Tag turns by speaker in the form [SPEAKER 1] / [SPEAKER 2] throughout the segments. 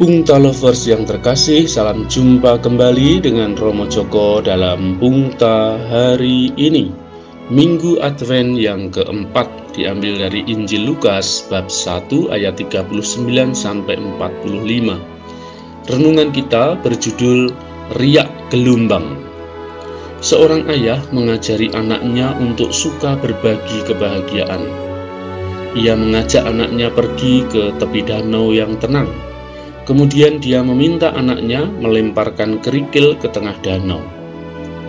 [SPEAKER 1] Pungta Lovers yang terkasih, salam jumpa kembali dengan Romo Joko dalam Pungta hari ini. Minggu Advent yang keempat diambil dari Injil Lukas bab 1 ayat 39 sampai 45. Renungan kita berjudul Riak Gelombang. Seorang ayah mengajari anaknya untuk suka berbagi kebahagiaan. Ia mengajak anaknya pergi ke tepi danau yang tenang Kemudian dia meminta anaknya melemparkan kerikil ke tengah danau.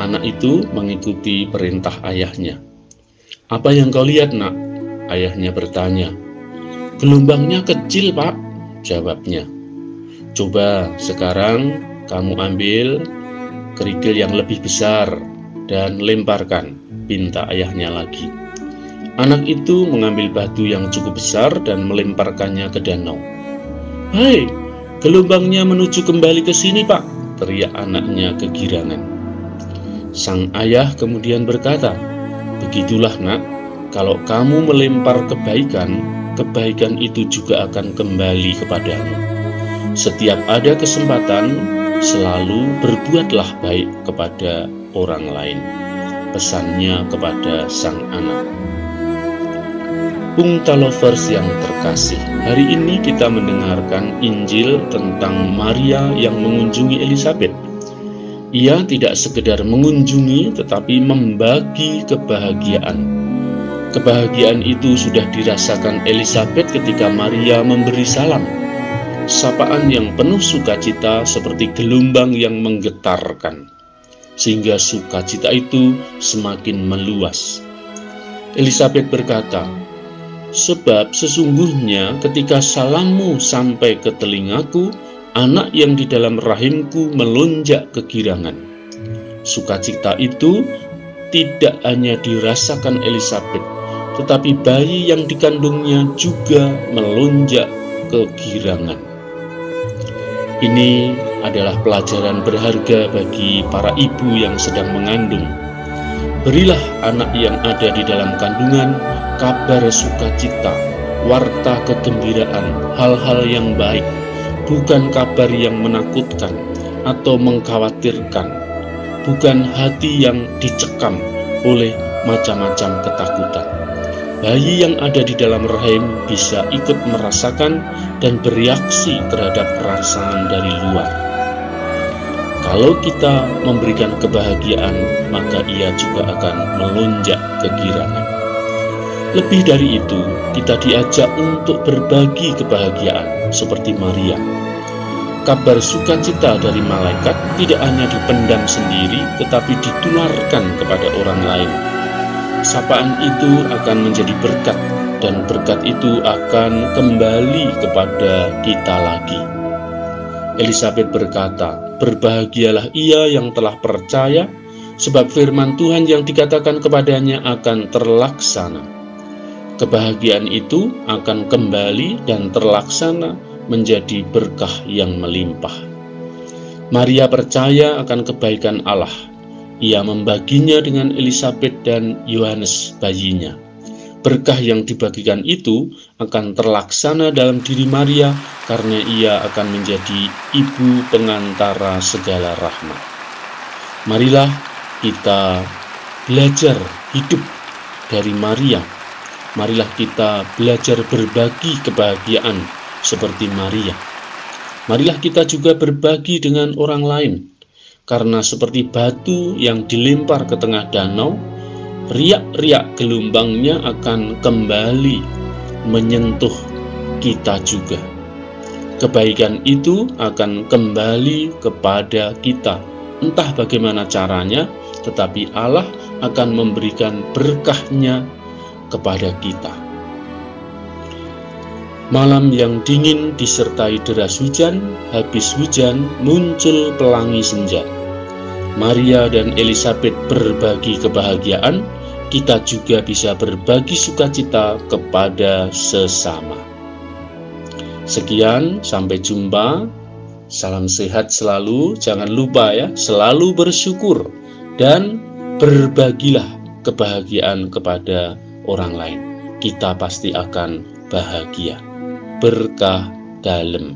[SPEAKER 1] Anak itu mengikuti perintah ayahnya. Apa yang kau lihat, nak? Ayahnya bertanya. Gelombangnya kecil, pak, jawabnya. Coba sekarang kamu ambil kerikil yang lebih besar dan lemparkan, pinta ayahnya lagi. Anak itu mengambil batu yang cukup besar dan melemparkannya ke danau. Hai, Gelombangnya menuju kembali ke sini, Pak, teriak anaknya kegirangan. Sang ayah kemudian berkata, Begitulah nak, kalau kamu melempar kebaikan, kebaikan itu juga akan kembali kepadamu. Setiap ada kesempatan, selalu berbuatlah baik kepada orang lain. Pesannya kepada sang anak. Pungta Lovers yang terkasih, hari ini kita mendengarkan Injil tentang Maria yang mengunjungi Elizabeth. Ia tidak sekedar mengunjungi tetapi membagi kebahagiaan. Kebahagiaan itu sudah dirasakan Elizabeth ketika Maria memberi salam. Sapaan yang penuh sukacita seperti gelombang yang menggetarkan, sehingga sukacita itu semakin meluas. Elizabeth berkata, Sebab sesungguhnya ketika salammu sampai ke telingaku, anak yang di dalam rahimku melonjak kegirangan. Sukacita itu tidak hanya dirasakan Elizabeth, tetapi bayi yang dikandungnya juga melonjak kegirangan. Ini adalah pelajaran berharga bagi para ibu yang sedang mengandung. Berilah anak yang ada di dalam kandungan kabar sukacita, warta kegembiraan, hal-hal yang baik, bukan kabar yang menakutkan atau mengkhawatirkan, bukan hati yang dicekam oleh macam-macam ketakutan. Bayi yang ada di dalam rahim bisa ikut merasakan dan bereaksi terhadap perasaan dari luar. Kalau kita memberikan kebahagiaan, maka ia juga akan melonjak kegirangan. Lebih dari itu, kita diajak untuk berbagi kebahagiaan seperti Maria. Kabar sukacita dari malaikat tidak hanya dipendam sendiri, tetapi ditularkan kepada orang lain. Sapaan itu akan menjadi berkat, dan berkat itu akan kembali kepada kita lagi. Elizabeth berkata, "Berbahagialah ia yang telah percaya, sebab firman Tuhan yang dikatakan kepadanya akan terlaksana." kebahagiaan itu akan kembali dan terlaksana menjadi berkah yang melimpah. Maria percaya akan kebaikan Allah. Ia membaginya dengan Elizabeth dan Yohanes bayinya. Berkah yang dibagikan itu akan terlaksana dalam diri Maria karena ia akan menjadi ibu pengantara segala rahmat. Marilah kita belajar hidup dari Maria marilah kita belajar berbagi kebahagiaan seperti Maria. Marilah kita juga berbagi dengan orang lain, karena seperti batu yang dilempar ke tengah danau, riak-riak gelombangnya akan kembali menyentuh kita juga. Kebaikan itu akan kembali kepada kita, entah bagaimana caranya, tetapi Allah akan memberikan berkahnya kepada kita. Malam yang dingin disertai deras hujan, habis hujan muncul pelangi senja. Maria dan Elizabeth berbagi kebahagiaan, kita juga bisa berbagi sukacita kepada sesama. Sekian, sampai jumpa. Salam sehat selalu, jangan lupa ya, selalu bersyukur dan berbagilah kebahagiaan kepada orang lain, kita pasti akan bahagia, berkah dalam